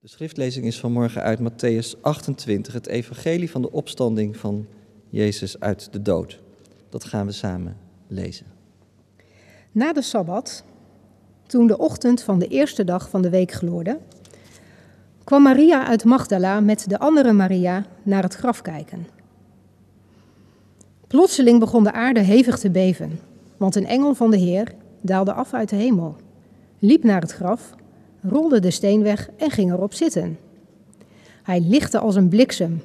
De schriftlezing is vanmorgen uit Matthäus 28, het evangelie van de opstanding van Jezus uit de dood. Dat gaan we samen lezen. Na de Sabbat, toen de ochtend van de eerste dag van de week gloorde, kwam Maria uit Magdala met de andere Maria naar het graf kijken. Plotseling begon de aarde hevig te beven, want een engel van de Heer daalde af uit de hemel, liep naar het graf rolde de steen weg en ging erop zitten. Hij lichtte als een bliksem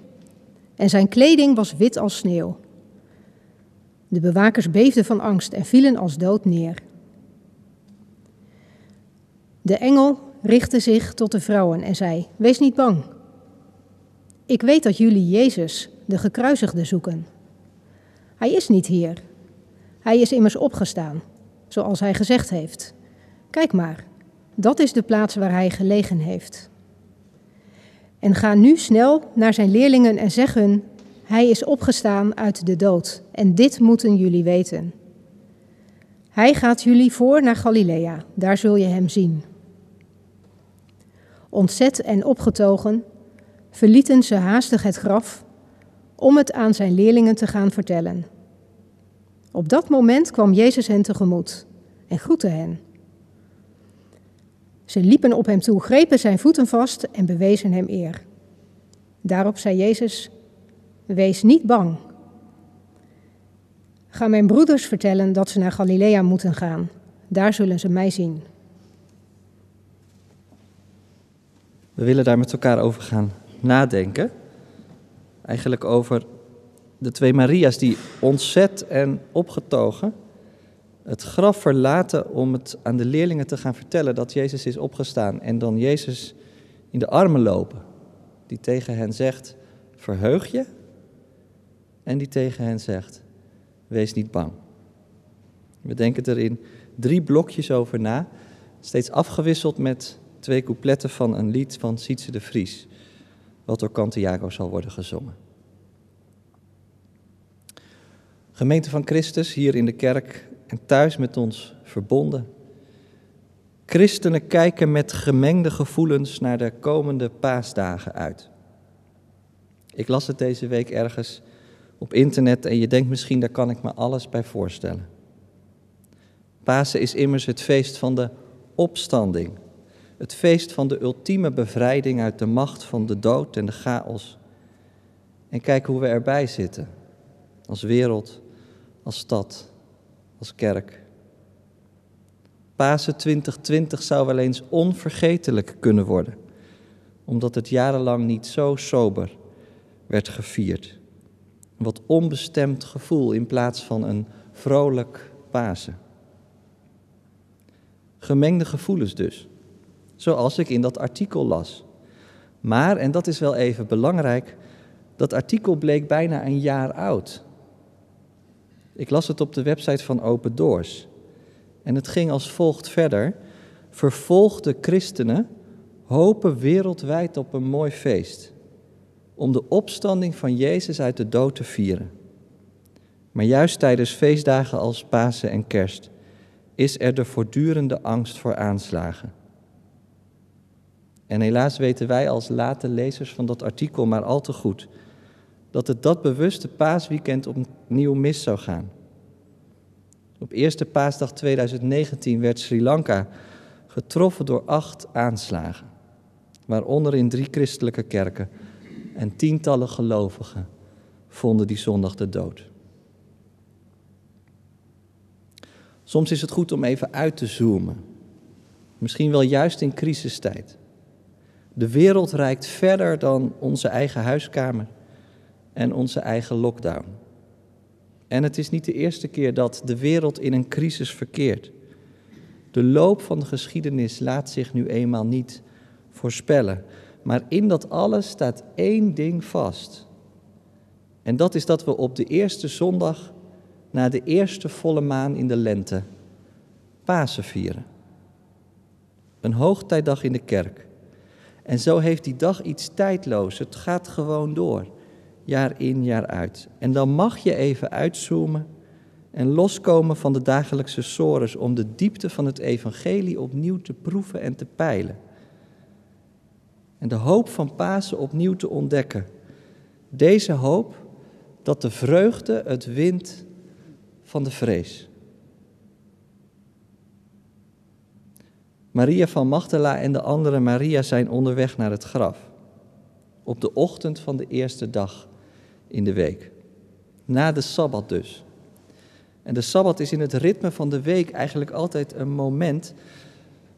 en zijn kleding was wit als sneeuw. De bewakers beefden van angst en vielen als dood neer. De engel richtte zich tot de vrouwen en zei: Wees niet bang. Ik weet dat jullie Jezus, de gekruisigde, zoeken. Hij is niet hier. Hij is immers opgestaan, zoals hij gezegd heeft. Kijk maar, dat is de plaats waar hij gelegen heeft. En ga nu snel naar zijn leerlingen en zeg hun: Hij is opgestaan uit de dood, en dit moeten jullie weten. Hij gaat jullie voor naar Galilea, daar zul je hem zien. Ontzet en opgetogen verlieten ze haastig het graf om het aan zijn leerlingen te gaan vertellen. Op dat moment kwam Jezus hen tegemoet en groette hen. Ze liepen op hem toe, grepen zijn voeten vast en bewezen hem eer. Daarop zei Jezus: Wees niet bang. Ga mijn broeders vertellen dat ze naar Galilea moeten gaan. Daar zullen ze mij zien. We willen daar met elkaar over gaan nadenken. Eigenlijk over de twee Maria's die ontzet en opgetogen het graf verlaten om het aan de leerlingen te gaan vertellen dat Jezus is opgestaan. En dan Jezus in de armen lopen, die tegen hen zegt, verheug je. En die tegen hen zegt, wees niet bang. We denken er in drie blokjes over na, steeds afgewisseld met twee coupletten van een lied van Sietse de Vries, wat door Cantiago zal worden gezongen. Gemeente van Christus hier in de kerk en thuis met ons verbonden. Christenen kijken met gemengde gevoelens naar de komende paasdagen uit. Ik las het deze week ergens op internet en je denkt misschien daar kan ik me alles bij voorstellen. Pasen is immers het feest van de opstanding. Het feest van de ultieme bevrijding uit de macht van de dood en de chaos. En kijk hoe we erbij zitten. Als wereld, als stad, als kerk. Pasen 2020 zou wel eens onvergetelijk kunnen worden, omdat het jarenlang niet zo sober werd gevierd. Wat onbestemd gevoel in plaats van een vrolijk Pasen. Gemengde gevoelens dus, zoals ik in dat artikel las. Maar, en dat is wel even belangrijk, dat artikel bleek bijna een jaar oud. Ik las het op de website van Open Doors. En het ging als volgt verder. Vervolgde christenen hopen wereldwijd op een mooi feest. Om de opstanding van Jezus uit de dood te vieren. Maar juist tijdens feestdagen als Pasen en Kerst is er de voortdurende angst voor aanslagen. En helaas weten wij als late lezers van dat artikel maar al te goed dat het dat bewuste paasweekend opnieuw mis zou gaan. Op eerste paasdag 2019 werd Sri Lanka getroffen door acht aanslagen, waaronder in drie christelijke kerken en tientallen gelovigen vonden die zondag de dood. Soms is het goed om even uit te zoomen, misschien wel juist in crisistijd. De wereld reikt verder dan onze eigen huiskamer en onze eigen lockdown. En het is niet de eerste keer dat de wereld in een crisis verkeert. De loop van de geschiedenis laat zich nu eenmaal niet voorspellen. Maar in dat alles staat één ding vast. En dat is dat we op de eerste zondag na de eerste volle maan in de lente Pasen vieren. Een hoogtijdag in de kerk. En zo heeft die dag iets tijdloos. Het gaat gewoon door jaar in, jaar uit. En dan mag je even uitzoomen en loskomen van de dagelijkse sores om de diepte van het evangelie opnieuw te proeven en te peilen. en de hoop van Pasen opnieuw te ontdekken. Deze hoop dat de vreugde het wint van de vrees. Maria van Magdala en de andere Maria zijn onderweg naar het graf. Op de ochtend van de eerste dag in de week. Na de Sabbat dus. En de Sabbat is in het ritme van de week eigenlijk altijd een moment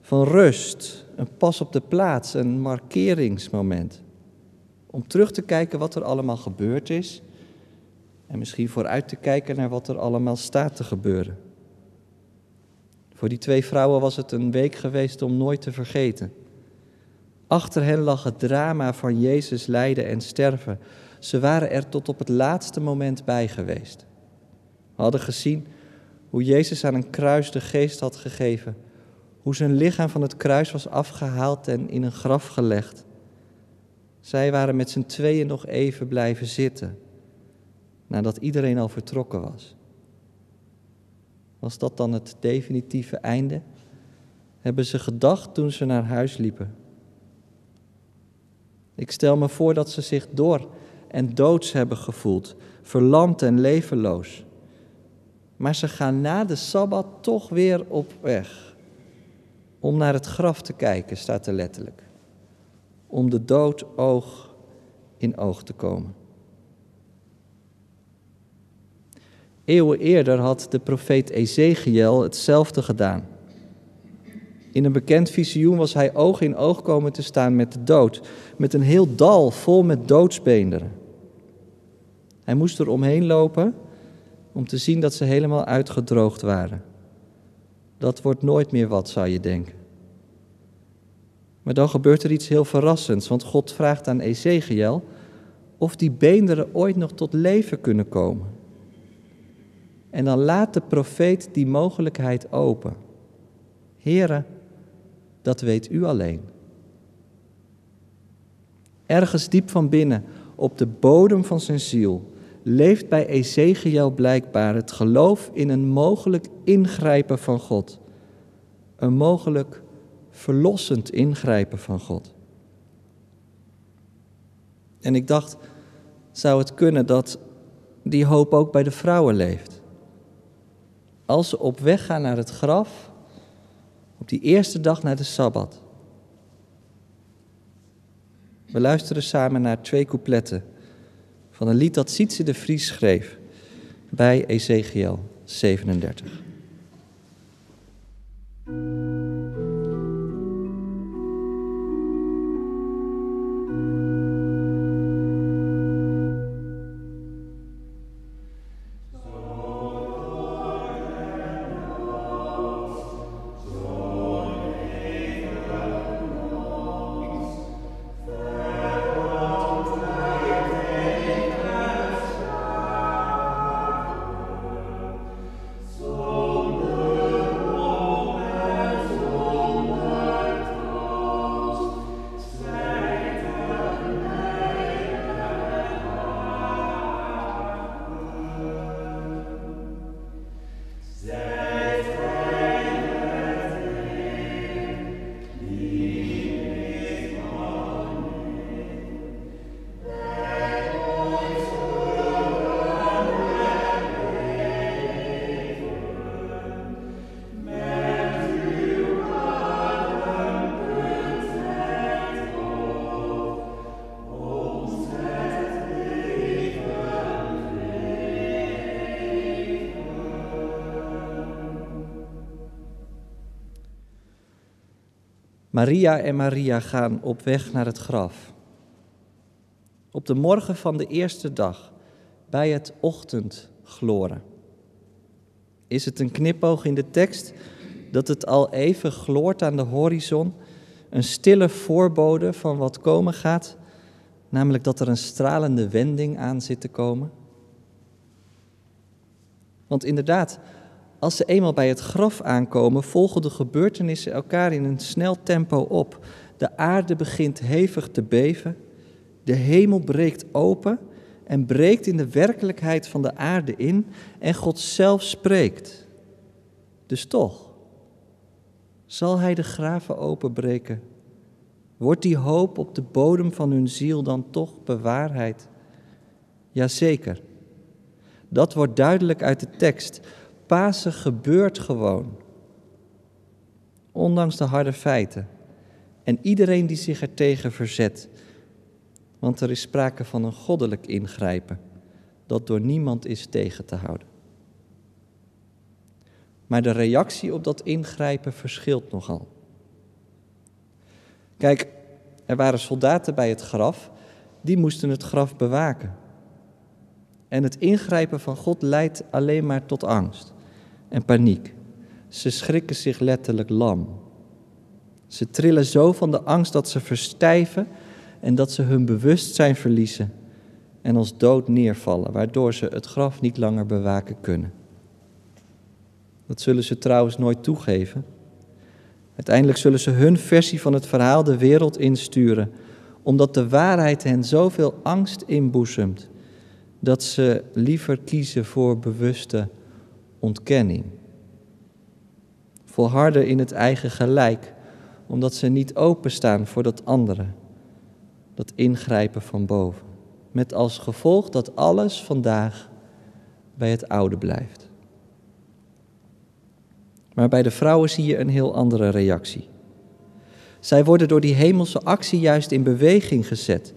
van rust, een pas op de plaats, een markeringsmoment. Om terug te kijken wat er allemaal gebeurd is en misschien vooruit te kijken naar wat er allemaal staat te gebeuren. Voor die twee vrouwen was het een week geweest om nooit te vergeten. Achter hen lag het drama van Jezus lijden en sterven. Ze waren er tot op het laatste moment bij geweest. We hadden gezien hoe Jezus aan een kruis de geest had gegeven, hoe zijn lichaam van het kruis was afgehaald en in een graf gelegd. Zij waren met z'n tweeën nog even blijven zitten, nadat iedereen al vertrokken was. Was dat dan het definitieve einde? Hebben ze gedacht toen ze naar huis liepen? Ik stel me voor dat ze zich door en doods hebben gevoeld, verlamd en levenloos. Maar ze gaan na de sabbat toch weer op weg. Om naar het graf te kijken, staat er letterlijk. Om de dood oog in oog te komen. Eeuwen eerder had de profeet Ezekiel hetzelfde gedaan. In een bekend visioen was hij oog in oog komen te staan met de dood, met een heel dal vol met doodsbeenderen. Hij moest er omheen lopen om te zien dat ze helemaal uitgedroogd waren. Dat wordt nooit meer wat, zou je denken. Maar dan gebeurt er iets heel verrassends, want God vraagt aan Ezekiel of die beenderen ooit nog tot leven kunnen komen. En dan laat de profeet die mogelijkheid open. Heren, dat weet u alleen. Ergens diep van binnen, op de bodem van zijn ziel, leeft bij Ezekiel blijkbaar het geloof in een mogelijk ingrijpen van God. Een mogelijk verlossend ingrijpen van God. En ik dacht, zou het kunnen dat die hoop ook bij de vrouwen leeft? Als ze op weg gaan naar het graf, op die eerste dag na de Sabbat. We luisteren samen naar twee coupletten van een lied dat Sietse de Vries schreef bij Ezekiel 37. Maria en Maria gaan op weg naar het graf. Op de morgen van de eerste dag, bij het ochtendgloren. Is het een knipoog in de tekst dat het al even gloort aan de horizon, een stille voorbode van wat komen gaat, namelijk dat er een stralende wending aan zit te komen? Want inderdaad, als ze eenmaal bij het graf aankomen, volgen de gebeurtenissen elkaar in een snel tempo op. De aarde begint hevig te beven, de hemel breekt open en breekt in de werkelijkheid van de aarde in en God zelf spreekt. Dus toch, zal Hij de graven openbreken Wordt die hoop op de bodem van hun ziel dan toch bewaarheid? Jazeker. Dat wordt duidelijk uit de tekst. Pasen gebeurt gewoon. Ondanks de harde feiten. En iedereen die zich ertegen verzet. Want er is sprake van een goddelijk ingrijpen dat door niemand is tegen te houden. Maar de reactie op dat ingrijpen verschilt nogal. Kijk, er waren soldaten bij het graf, die moesten het graf bewaken. En het ingrijpen van God leidt alleen maar tot angst en paniek. Ze schrikken zich letterlijk lam. Ze trillen zo van de angst dat ze verstijven en dat ze hun bewustzijn verliezen en als dood neervallen, waardoor ze het graf niet langer bewaken kunnen. Dat zullen ze trouwens nooit toegeven. Uiteindelijk zullen ze hun versie van het verhaal de wereld insturen, omdat de waarheid hen zoveel angst inboezemt dat ze liever kiezen voor bewuste ontkenning. Volharden in het eigen gelijk, omdat ze niet openstaan voor dat andere, dat ingrijpen van boven. Met als gevolg dat alles vandaag bij het oude blijft. Maar bij de vrouwen zie je een heel andere reactie. Zij worden door die hemelse actie juist in beweging gezet.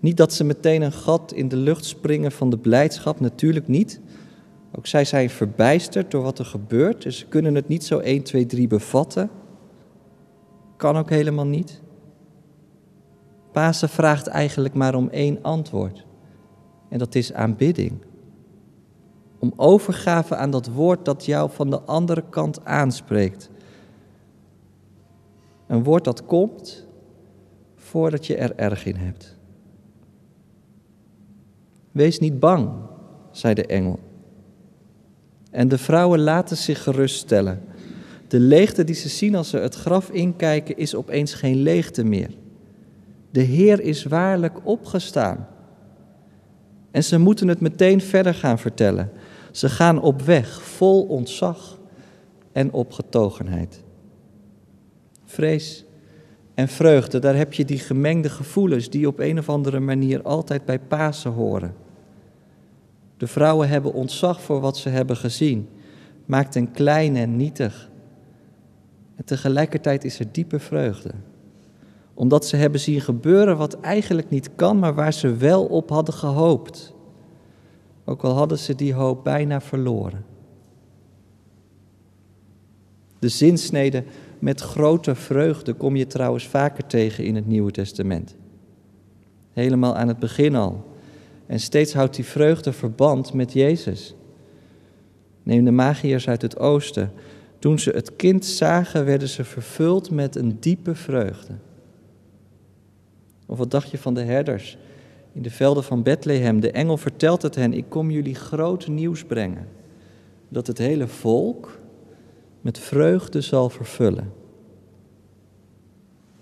Niet dat ze meteen een gat in de lucht springen van de blijdschap, natuurlijk niet. Ook zij zijn verbijsterd door wat er gebeurt, dus ze kunnen het niet zo 1, 2, 3 bevatten. Kan ook helemaal niet. Pasen vraagt eigenlijk maar om één antwoord. En dat is aanbidding. Om overgave aan dat woord dat jou van de andere kant aanspreekt. Een woord dat komt voordat je er erg in hebt. Wees niet bang, zei de engel. En de vrouwen laten zich geruststellen. De leegte die ze zien als ze het graf inkijken is opeens geen leegte meer. De Heer is waarlijk opgestaan. En ze moeten het meteen verder gaan vertellen. Ze gaan op weg, vol ontzag en opgetogenheid. Vrees en vreugde, daar heb je die gemengde gevoelens die op een of andere manier altijd bij Pasen horen. De vrouwen hebben ontzag voor wat ze hebben gezien, maakt hen klein en nietig. En tegelijkertijd is er diepe vreugde omdat ze hebben zien gebeuren wat eigenlijk niet kan, maar waar ze wel op hadden gehoopt. Ook al hadden ze die hoop bijna verloren. De zinsnede met grote vreugde kom je trouwens vaker tegen in het Nieuwe Testament. Helemaal aan het begin al. En steeds houdt die vreugde verband met Jezus. Neem de magiërs uit het oosten. Toen ze het kind zagen, werden ze vervuld met een diepe vreugde. Of wat dacht je van de herders in de velden van Bethlehem? De engel vertelt het hen, ik kom jullie groot nieuws brengen. Dat het hele volk met vreugde zal vervullen.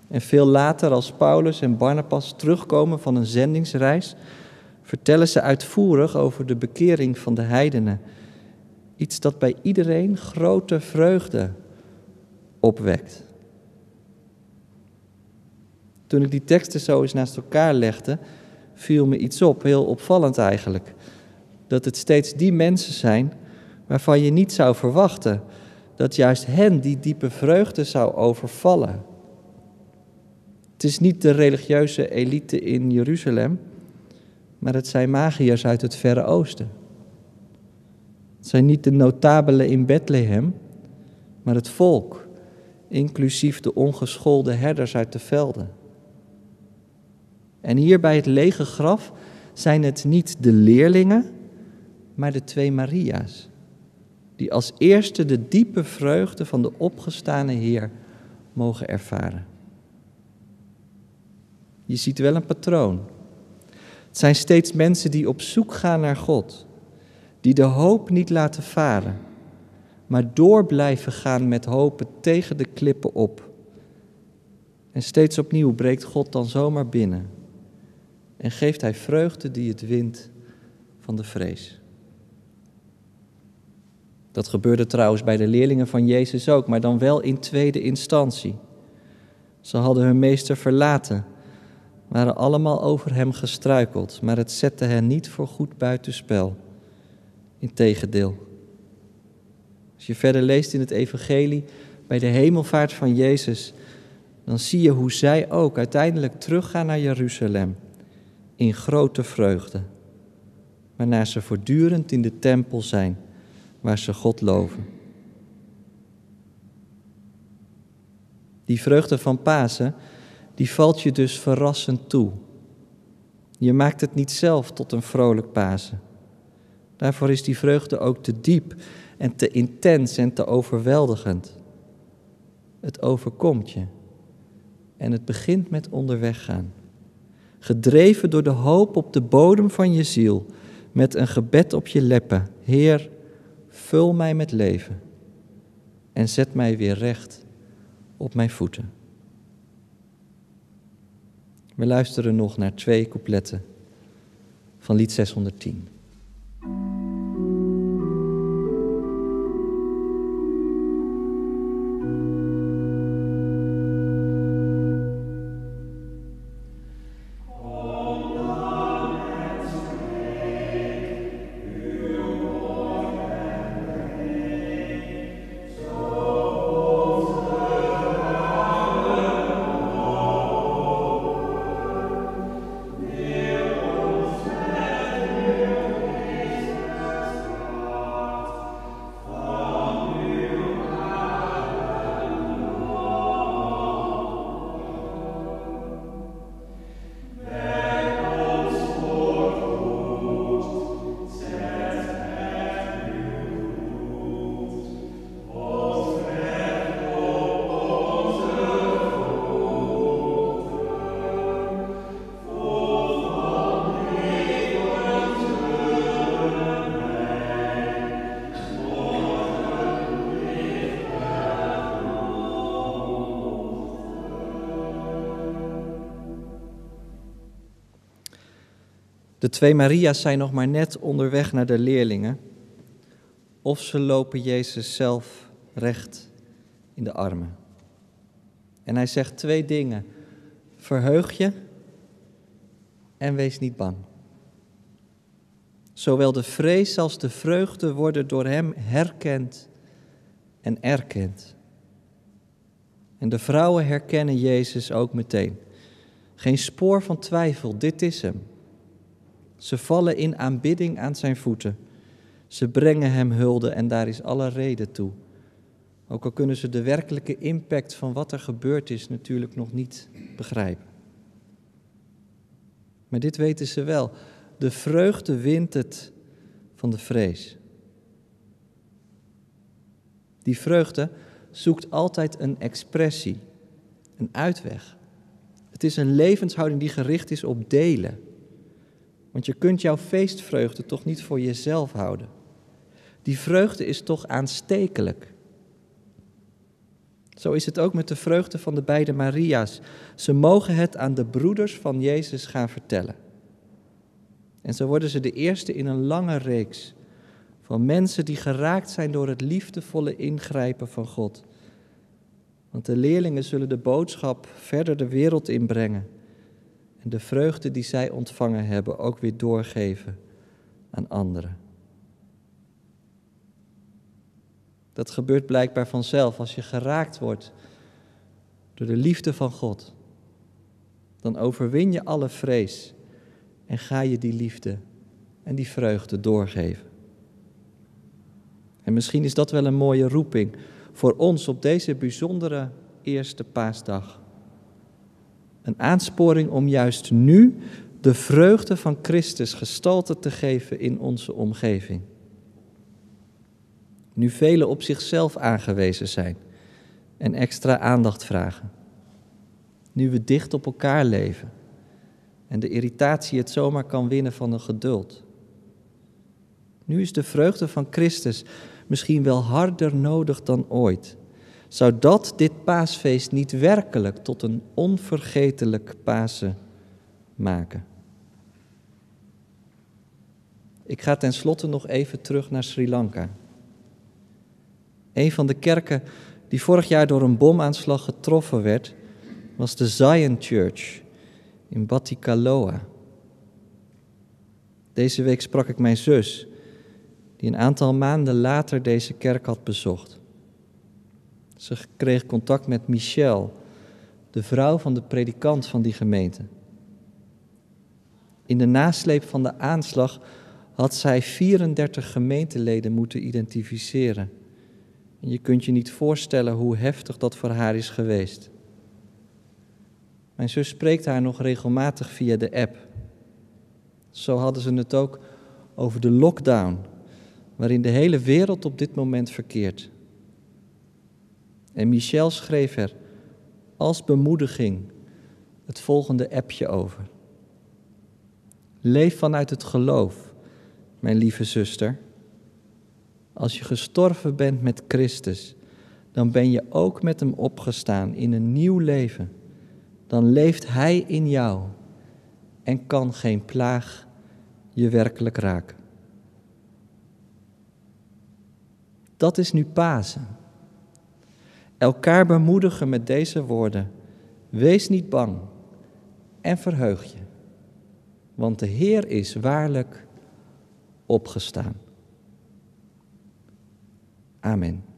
En veel later, als Paulus en Barnabas terugkomen van een zendingsreis, vertellen ze uitvoerig over de bekering van de heidenen. Iets dat bij iedereen grote vreugde opwekt. Toen ik die teksten zo eens naast elkaar legde, viel me iets op, heel opvallend eigenlijk. Dat het steeds die mensen zijn waarvan je niet zou verwachten dat juist hen die diepe vreugde zou overvallen. Het is niet de religieuze elite in Jeruzalem, maar het zijn magiërs uit het Verre Oosten. Het zijn niet de notabelen in Bethlehem, maar het volk, inclusief de ongeschoolde herders uit de velden. En hier bij het lege graf zijn het niet de leerlingen, maar de twee Maria's, die als eerste de diepe vreugde van de opgestane Heer mogen ervaren. Je ziet wel een patroon. Het zijn steeds mensen die op zoek gaan naar God, die de hoop niet laten varen, maar door blijven gaan met hopen tegen de klippen op. En steeds opnieuw breekt God dan zomaar binnen en geeft hij vreugde die het wint van de vrees. Dat gebeurde trouwens bij de leerlingen van Jezus ook, maar dan wel in tweede instantie. Ze hadden hun meester verlaten, waren allemaal over hem gestruikeld, maar het zette hen niet voor goed buitenspel. Integendeel. Als je verder leest in het Evangelie, bij de hemelvaart van Jezus, dan zie je hoe zij ook uiteindelijk teruggaan naar Jeruzalem in grote vreugde, waarna ze voortdurend in de tempel zijn waar ze God loven. Die vreugde van Pasen, die valt je dus verrassend toe. Je maakt het niet zelf tot een vrolijk Pasen. Daarvoor is die vreugde ook te diep en te intens en te overweldigend. Het overkomt je. En het begint met onderweg gaan. Gedreven door de hoop op de bodem van je ziel, met een gebed op je leppen. Heer, vul mij met leven en zet mij weer recht op mijn voeten. We luisteren nog naar twee coupletten van lied 610. De twee Maria's zijn nog maar net onderweg naar de leerlingen. Of ze lopen Jezus zelf recht in de armen. En hij zegt twee dingen. Verheug je en wees niet bang. Zowel de vrees als de vreugde worden door hem herkend en erkend. En de vrouwen herkennen Jezus ook meteen. Geen spoor van twijfel, dit is hem. Ze vallen in aanbidding aan zijn voeten. Ze brengen hem hulde en daar is alle reden toe. Ook al kunnen ze de werkelijke impact van wat er gebeurd is natuurlijk nog niet begrijpen. Maar dit weten ze wel. De vreugde wint het van de vrees. Die vreugde zoekt altijd een expressie, een uitweg. Het is een levenshouding die gericht is op delen. Want je kunt jouw feestvreugde toch niet voor jezelf houden. Die vreugde is toch aanstekelijk. Zo is het ook met de vreugde van de beide Maria's. Ze mogen het aan de broeders van Jezus gaan vertellen. En zo worden ze de eerste in een lange reeks van mensen die geraakt zijn door het liefdevolle ingrijpen van God. Want de leerlingen zullen de boodschap verder de wereld inbrengen en de vreugde die zij ontvangen hebben ook weer doorgeven aan anderen. Dat gebeurt blijkbaar vanzelf als je geraakt wordt door de liefde van God. Dan overwin je alle vrees en ga je die liefde en die vreugde doorgeven. En misschien is dat wel een mooie roeping voor ons op deze bijzondere eerste paasdag. Een aansporing om juist nu de vreugde van Christus gestalte te geven in onze omgeving. Nu velen op zichzelf aangewezen zijn en extra aandacht vragen. Nu we dicht op elkaar leven en de irritatie het zomaar kan winnen van een geduld. Nu is de vreugde van Christus misschien wel harder nodig dan ooit zou dat dit paasfeest niet werkelijk tot een onvergetelijk Pasen maken. Ik ga tenslotte nog even terug naar Sri Lanka. Een van de kerken die vorig jaar door een bomaanslag getroffen werd, was de Zion Church in Batikaloa. Deze week sprak ik mijn zus, die een aantal maanden later deze kerk had bezocht. Ze kreeg contact met Michelle, de vrouw van de predikant van die gemeente. In de nasleep van de aanslag had zij 34 gemeenteleden moeten identificeren. En je kunt je niet voorstellen hoe heftig dat voor haar is geweest. Mijn zus spreekt haar nog regelmatig via de app. Zo hadden ze het ook over de lockdown, waarin de hele wereld op dit moment verkeert. En Michel schreef er als bemoediging het volgende appje over. Leef vanuit het geloof, mijn lieve zuster. Als je gestorven bent met Christus, dan ben je ook met Hem opgestaan in een nieuw leven. Dan leeft Hij in jou en kan geen plaag je werkelijk raken. Dat is nu Pasen. Elkaar bemoedigen met deze woorden. Wees niet bang en verheug je, want de Heer is waarlijk opgestaan. Amen.